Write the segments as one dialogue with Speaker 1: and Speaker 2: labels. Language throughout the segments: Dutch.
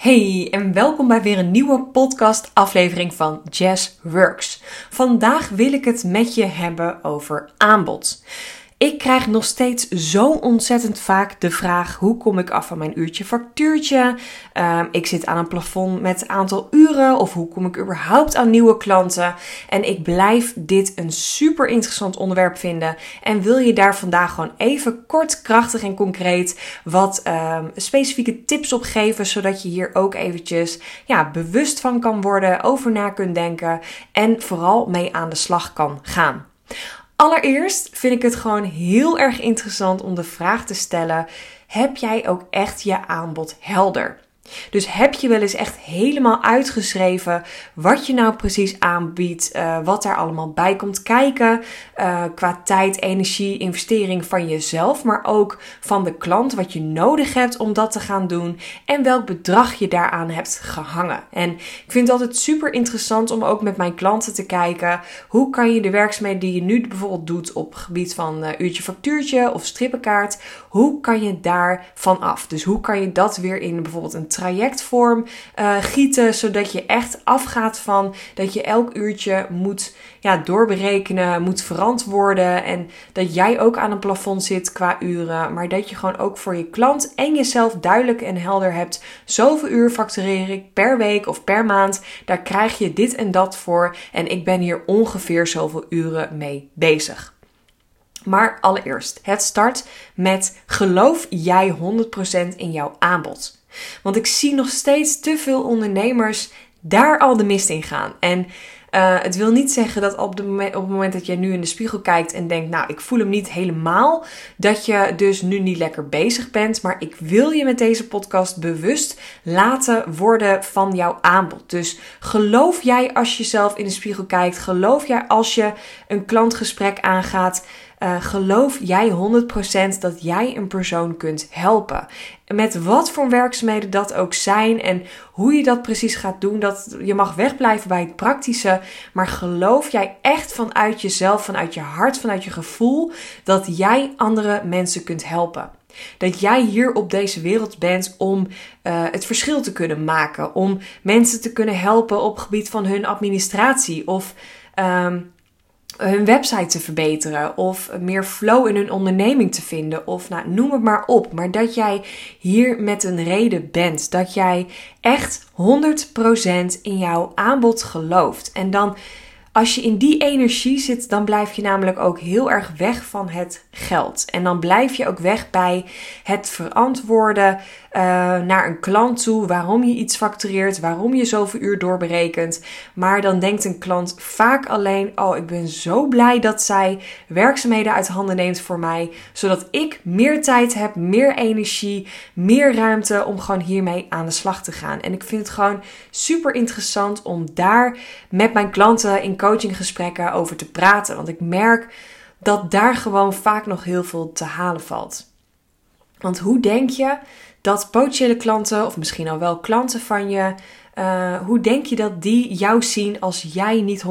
Speaker 1: Hey en welkom bij weer een nieuwe podcast aflevering van Jazz Works. Vandaag wil ik het met je hebben over aanbod. Ik krijg nog steeds zo ontzettend vaak de vraag: hoe kom ik af van mijn uurtje factuurtje? Uh, ik zit aan een plafond met aantal uren. Of hoe kom ik überhaupt aan nieuwe klanten? En ik blijf dit een super interessant onderwerp vinden. En wil je daar vandaag gewoon even kort, krachtig en concreet wat uh, specifieke tips op geven. Zodat je hier ook eventjes ja, bewust van kan worden, over na kunt denken. En vooral mee aan de slag kan gaan. Allereerst vind ik het gewoon heel erg interessant om de vraag te stellen: heb jij ook echt je aanbod helder? Dus heb je wel eens echt helemaal uitgeschreven wat je nou precies aanbiedt, uh, wat daar allemaal bij komt kijken uh, qua tijd, energie, investering van jezelf, maar ook van de klant, wat je nodig hebt om dat te gaan doen en welk bedrag je daaraan hebt gehangen. En ik vind het altijd super interessant om ook met mijn klanten te kijken hoe kan je de werkzaamheden die je nu bijvoorbeeld doet op gebied van uh, uurtje factuurtje of strippenkaart, hoe kan je daar van af? Dus hoe kan je dat weer in bijvoorbeeld een trajectvorm uh, gieten, zodat je echt afgaat van dat je elk uurtje moet ja, doorberekenen, moet verantwoorden en dat jij ook aan een plafond zit qua uren, maar dat je gewoon ook voor je klant en jezelf duidelijk en helder hebt, zoveel uur factureer ik per week of per maand, daar krijg je dit en dat voor en ik ben hier ongeveer zoveel uren mee bezig. Maar allereerst, het start met geloof jij 100% in jouw aanbod. Want ik zie nog steeds te veel ondernemers daar al de mist in gaan. En uh, het wil niet zeggen dat op, op het moment dat je nu in de spiegel kijkt en denkt, nou, ik voel hem niet helemaal, dat je dus nu niet lekker bezig bent. Maar ik wil je met deze podcast bewust laten worden van jouw aanbod. Dus geloof jij als je zelf in de spiegel kijkt, geloof jij als je een klantgesprek aangaat. Uh, geloof jij 100% dat jij een persoon kunt helpen. Met wat voor werkzaamheden dat ook zijn en hoe je dat precies gaat doen. Dat, je mag wegblijven bij het praktische. Maar geloof jij echt vanuit jezelf, vanuit je hart, vanuit je gevoel dat jij andere mensen kunt helpen? Dat jij hier op deze wereld bent om uh, het verschil te kunnen maken. Om mensen te kunnen helpen op het gebied van hun administratie. Of um, hun website te verbeteren of meer flow in hun onderneming te vinden of nou, noem het maar op. Maar dat jij hier met een reden bent. Dat jij echt 100% in jouw aanbod gelooft. En dan als je in die energie zit, dan blijf je namelijk ook heel erg weg van het geld. En dan blijf je ook weg bij het verantwoorden uh, naar een klant toe waarom je iets factureert, waarom je zoveel uur doorberekent. Maar dan denkt een klant vaak alleen: Oh, ik ben zo blij dat zij werkzaamheden uit handen neemt voor mij, zodat ik meer tijd heb, meer energie, meer ruimte om gewoon hiermee aan de slag te gaan. En ik vind het gewoon super interessant om daar met mijn klanten in coachinggesprekken over te praten. Want ik merk dat daar gewoon vaak nog heel veel te halen valt. Want hoe denk je dat potentiële klanten, of misschien al wel klanten van je, uh, hoe denk je dat die jou zien als jij niet 100%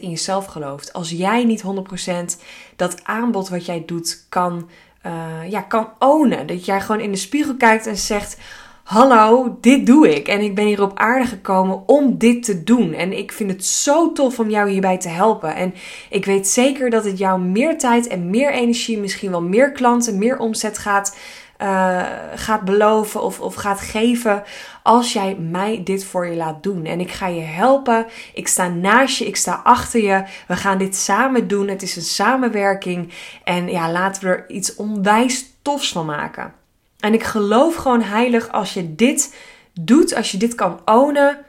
Speaker 1: in jezelf gelooft? Als jij niet 100% dat aanbod wat jij doet kan, uh, ja, kan ownen. Dat jij gewoon in de spiegel kijkt en zegt: Hallo, dit doe ik. En ik ben hier op aarde gekomen om dit te doen. En ik vind het zo tof om jou hierbij te helpen. En ik weet zeker dat het jou meer tijd en meer energie, misschien wel meer klanten, meer omzet gaat, uh, gaat beloven of, of gaat geven. Als jij mij dit voor je laat doen. En ik ga je helpen. Ik sta naast je. Ik sta achter je. We gaan dit samen doen. Het is een samenwerking. En ja, laten we er iets onwijs tofs van maken. En ik geloof gewoon heilig als je dit doet, als je dit kan ownen,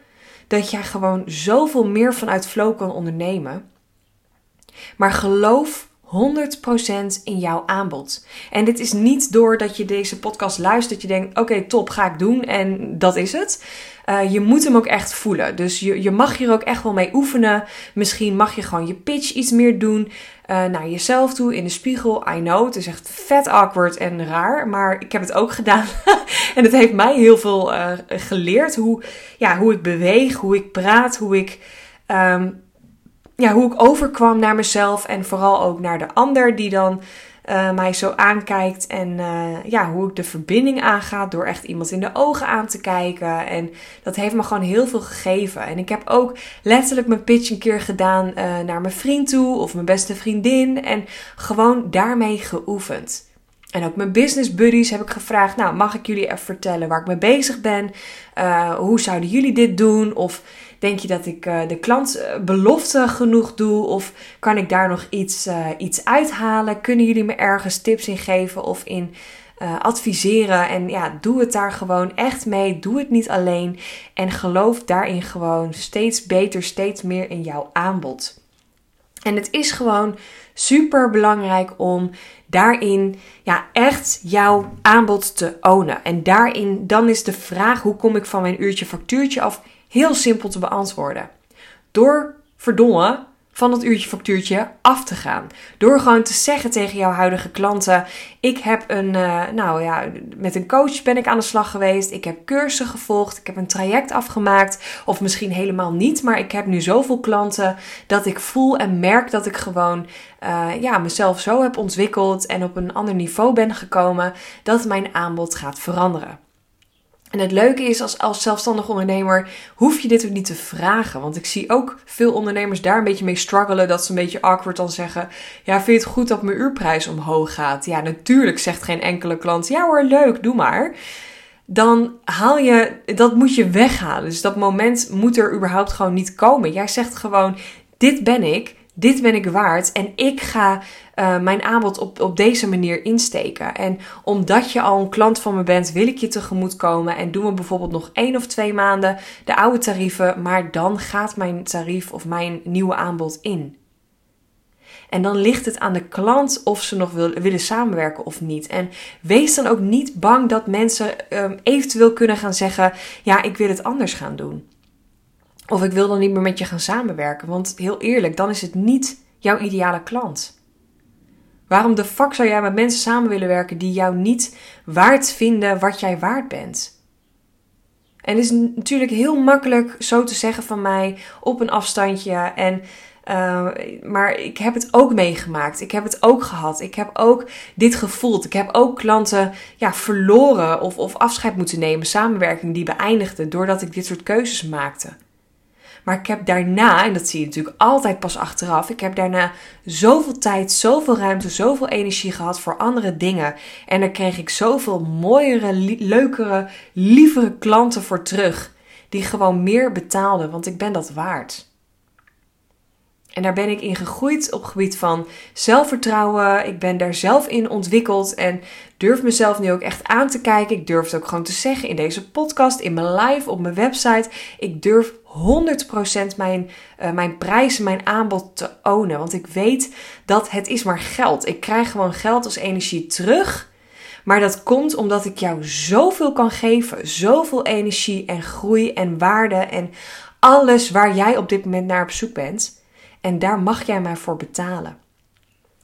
Speaker 1: dat jij gewoon zoveel meer vanuit flow kan ondernemen. Maar geloof 100% in jouw aanbod. En dit is niet door dat je deze podcast luistert, dat je denkt: oké, top, ga ik doen en dat is het. Uh, je moet hem ook echt voelen. Dus je, je mag hier ook echt wel mee oefenen. Misschien mag je gewoon je pitch iets meer doen. Uh, naar jezelf toe in de spiegel. I know, het is echt vet awkward en raar. Maar ik heb het ook gedaan. en het heeft mij heel veel uh, geleerd. Hoe, ja, hoe ik beweeg, hoe ik praat, hoe ik. Um, ja, hoe ik overkwam naar mezelf en vooral ook naar de ander die dan uh, mij zo aankijkt en uh, ja, hoe ik de verbinding aangaat door echt iemand in de ogen aan te kijken. En dat heeft me gewoon heel veel gegeven. En ik heb ook letterlijk mijn pitch een keer gedaan uh, naar mijn vriend toe of mijn beste vriendin en gewoon daarmee geoefend. En ook mijn business buddies heb ik gevraagd: Nou, mag ik jullie even vertellen waar ik mee bezig ben? Hoe zouden jullie dit doen? Of denk je dat ik uh, de klant uh, belofte genoeg doe? Of kan ik daar nog iets, iets uithalen? Kunnen jullie me ergens tips in geven of in adviseren? En ja, doe het daar gewoon echt mee. Doe het niet alleen. En geloof daarin gewoon steeds beter, steeds meer in jouw aanbod. En het is gewoon super belangrijk om daarin ja, echt jouw aanbod te ownen. En daarin dan is de vraag hoe kom ik van mijn uurtje factuurtje af heel simpel te beantwoorden. Door verdomme van dat uurtje factuurtje af te gaan. Door gewoon te zeggen tegen jouw huidige klanten: Ik heb een, uh, nou ja, met een coach ben ik aan de slag geweest. Ik heb cursussen gevolgd. Ik heb een traject afgemaakt. Of misschien helemaal niet, maar ik heb nu zoveel klanten dat ik voel en merk dat ik gewoon uh, ja, mezelf zo heb ontwikkeld en op een ander niveau ben gekomen dat mijn aanbod gaat veranderen. En het leuke is, als, als zelfstandig ondernemer hoef je dit ook niet te vragen. Want ik zie ook veel ondernemers daar een beetje mee struggelen. Dat ze een beetje awkward dan zeggen: Ja, vind je het goed dat mijn uurprijs omhoog gaat? Ja, natuurlijk zegt geen enkele klant: Ja hoor, leuk, doe maar. Dan haal je, dat moet je weghalen. Dus dat moment moet er überhaupt gewoon niet komen. Jij zegt gewoon: Dit ben ik dit ben ik waard en ik ga uh, mijn aanbod op, op deze manier insteken. En omdat je al een klant van me bent, wil ik je tegemoet komen en doen we bijvoorbeeld nog één of twee maanden de oude tarieven, maar dan gaat mijn tarief of mijn nieuwe aanbod in. En dan ligt het aan de klant of ze nog wil, willen samenwerken of niet. En wees dan ook niet bang dat mensen um, eventueel kunnen gaan zeggen: Ja, ik wil het anders gaan doen. Of ik wil dan niet meer met je gaan samenwerken. Want heel eerlijk, dan is het niet jouw ideale klant. Waarom de fuck zou jij met mensen samen willen werken die jou niet waard vinden wat jij waard bent? En het is natuurlijk heel makkelijk zo te zeggen van mij op een afstandje. En, uh, maar ik heb het ook meegemaakt. Ik heb het ook gehad. Ik heb ook dit gevoeld. Ik heb ook klanten ja, verloren of, of afscheid moeten nemen. Samenwerking die beëindigde doordat ik dit soort keuzes maakte. Maar ik heb daarna, en dat zie je natuurlijk altijd pas achteraf, ik heb daarna zoveel tijd, zoveel ruimte, zoveel energie gehad voor andere dingen. En daar kreeg ik zoveel mooiere, leukere, lievere klanten voor terug. Die gewoon meer betaalden, want ik ben dat waard. En daar ben ik in gegroeid op gebied van zelfvertrouwen. Ik ben daar zelf in ontwikkeld en durf mezelf nu ook echt aan te kijken. Ik durf het ook gewoon te zeggen in deze podcast, in mijn live, op mijn website. Ik durf 100% mijn, uh, mijn prijzen, mijn aanbod te ownen. Want ik weet dat het is maar geld. Ik krijg gewoon geld als energie terug. Maar dat komt omdat ik jou zoveel kan geven. Zoveel energie en groei en waarde en alles waar jij op dit moment naar op zoek bent. En daar mag jij mij voor betalen.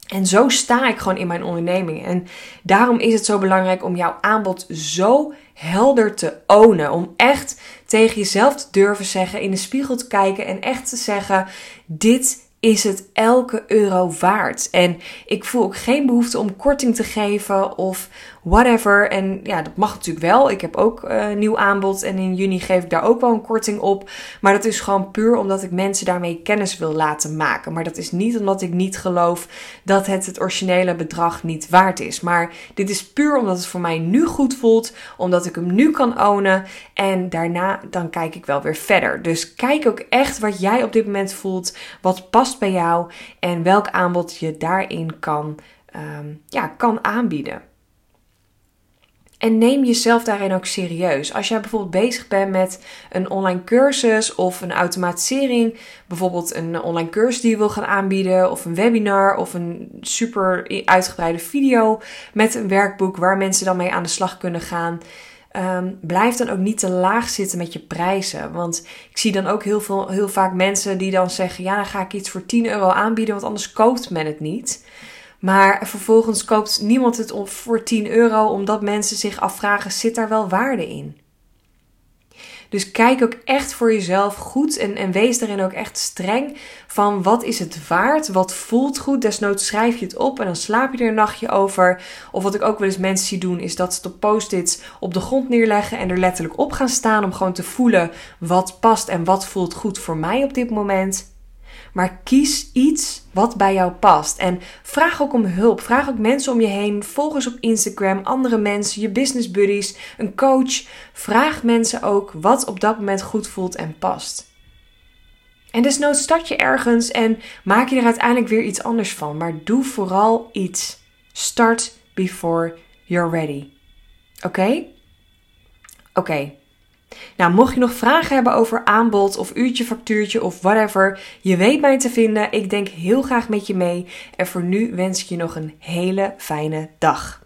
Speaker 1: En zo sta ik gewoon in mijn onderneming. En daarom is het zo belangrijk om jouw aanbod zo helder te ownen. Om echt tegen jezelf te durven zeggen, in de spiegel te kijken en echt te zeggen: Dit is het elke euro waard. En ik voel ook geen behoefte om korting te geven of whatever. En ja, dat mag natuurlijk wel. Ik heb ook uh, nieuw aanbod en in juni geef ik daar ook wel een korting op. Maar dat is gewoon puur omdat ik mensen daarmee kennis wil laten maken. Maar dat is niet omdat ik niet geloof dat het het originele bedrag niet waard is. Maar dit is puur omdat het voor mij nu goed voelt, omdat ik hem nu kan ownen. En daarna dan kijk ik wel weer verder. Dus kijk ook echt wat jij op dit moment voelt, wat past bij jou en welk aanbod je daarin kan, um, ja, kan aanbieden. En neem jezelf daarin ook serieus. Als jij bijvoorbeeld bezig bent met een online cursus of een automatisering, bijvoorbeeld een online cursus die je wil gaan aanbieden, of een webinar of een super uitgebreide video met een werkboek waar mensen dan mee aan de slag kunnen gaan. Um, blijf dan ook niet te laag zitten met je prijzen. Want ik zie dan ook heel, veel, heel vaak mensen die dan zeggen: Ja, dan ga ik iets voor 10 euro aanbieden, want anders koopt men het niet. Maar vervolgens koopt niemand het voor 10 euro omdat mensen zich afvragen: zit daar wel waarde in? Dus kijk ook echt voor jezelf goed en, en wees daarin ook echt streng van wat is het waard, wat voelt goed. Desnoods schrijf je het op en dan slaap je er een nachtje over. Of wat ik ook wel eens mensen zie doen, is dat ze de post-its op de grond neerleggen en er letterlijk op gaan staan om gewoon te voelen wat past en wat voelt goed voor mij op dit moment. Maar kies iets wat bij jou past. En vraag ook om hulp. Vraag ook mensen om je heen, volgers op Instagram, andere mensen, je business buddies, een coach. Vraag mensen ook wat op dat moment goed voelt en past. En desnoods start je ergens en maak je er uiteindelijk weer iets anders van. Maar doe vooral iets. Start before you're ready. Oké? Oké. Nou, mocht je nog vragen hebben over aanbod of uurtje, factuurtje of whatever, je weet mij te vinden. Ik denk heel graag met je mee. En voor nu wens ik je nog een hele fijne dag.